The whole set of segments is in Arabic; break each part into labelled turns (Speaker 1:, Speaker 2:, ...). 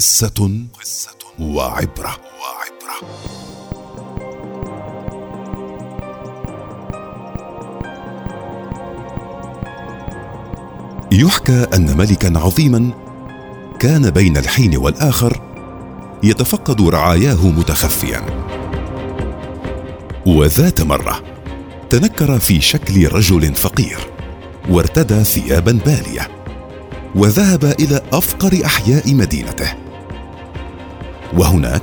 Speaker 1: قصة وعبرة. وعبرة يحكى أن ملكا عظيما كان بين الحين والآخر يتفقد رعاياه متخفيا. وذات مرة تنكر في شكل رجل فقير وارتدى ثيابا بالية وذهب إلى أفقر أحياء مدينته. وهناك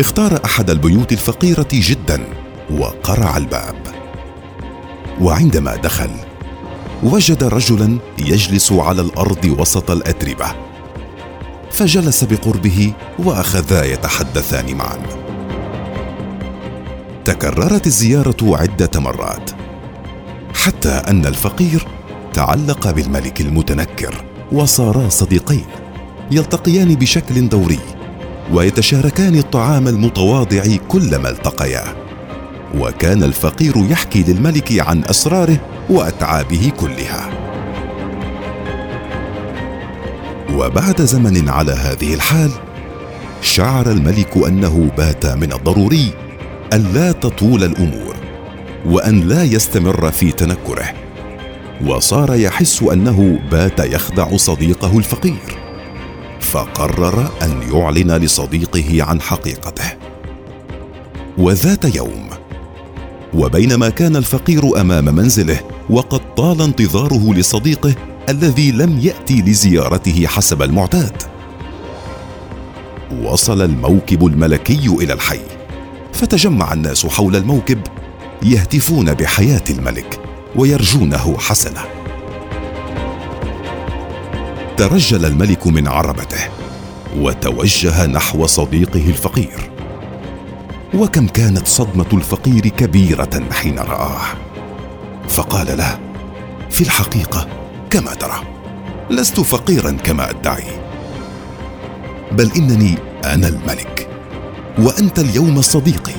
Speaker 1: اختار أحد البيوت الفقيرة جدا وقرع الباب. وعندما دخل وجد رجلا يجلس على الأرض وسط الأتربة. فجلس بقربه وأخذا يتحدثان معا. تكررت الزيارة عدة مرات حتى أن الفقير تعلق بالملك المتنكر وصارا صديقين يلتقيان بشكل دوري. ويتشاركان الطعام المتواضع كلما التقيا. وكان الفقير يحكي للملك عن أسراره وأتعابه كلها. وبعد زمن على هذه الحال شعر الملك أنه بات من الضروري أن لا تطول الأمور وأن لا يستمر في تنكره. وصار يحس أنه بات يخدع صديقه الفقير. فقرر أن يعلن لصديقه عن حقيقته. وذات يوم وبينما كان الفقير أمام منزله وقد طال انتظاره لصديقه الذي لم يأتي لزيارته حسب المعتاد. وصل الموكب الملكي إلى الحي فتجمع الناس حول الموكب يهتفون بحياة الملك ويرجونه حسنة. ترجل الملك من عربته وتوجه نحو صديقه الفقير. وكم كانت صدمة الفقير كبيرة حين رآه. فقال له في الحقيقة كما ترى لست فقيرا كما أدعي. بل إنني أنا الملك وأنت اليوم صديقي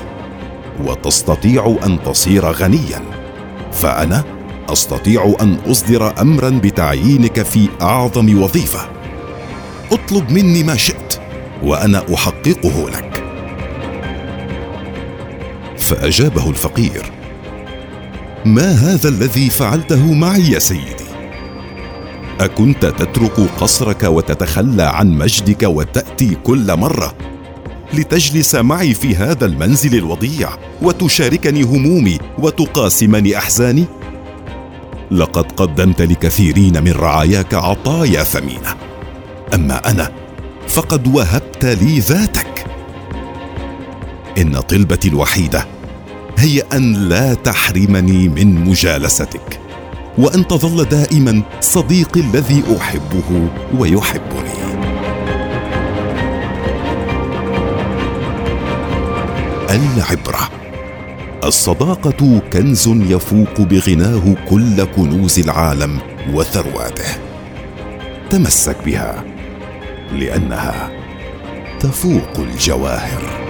Speaker 1: وتستطيع أن تصير غنيا فأنا أستطيع أن أصدر امرا بتعيينك في أعظم وظيفة. اطلب مني ما شئت وأنا أحققه لك. فأجابه الفقير ما هذا الذي فعلته معي يا سيدي؟ أكنت تترك قصرك وتتخلى عن مجدك وتأتي كل مرة لتجلس معي في هذا المنزل الوضيع وتشاركني همومي وتقاسمني أحزاني؟ لقد قدمت لكثيرين من رعاياك عطايا ثمينة. أما أنا فقد وهبت لي ذاتك. إن طلبتي الوحيدة هي أن لا تحرمني من مجالستك وأن تظل دائما صديقي الذي أحبه ويحبني. العبرة. الصداقة كنز يفوق بغناه كل كنوز العالم وثرواته. تمسك بها لأنها تفوق الجواهر.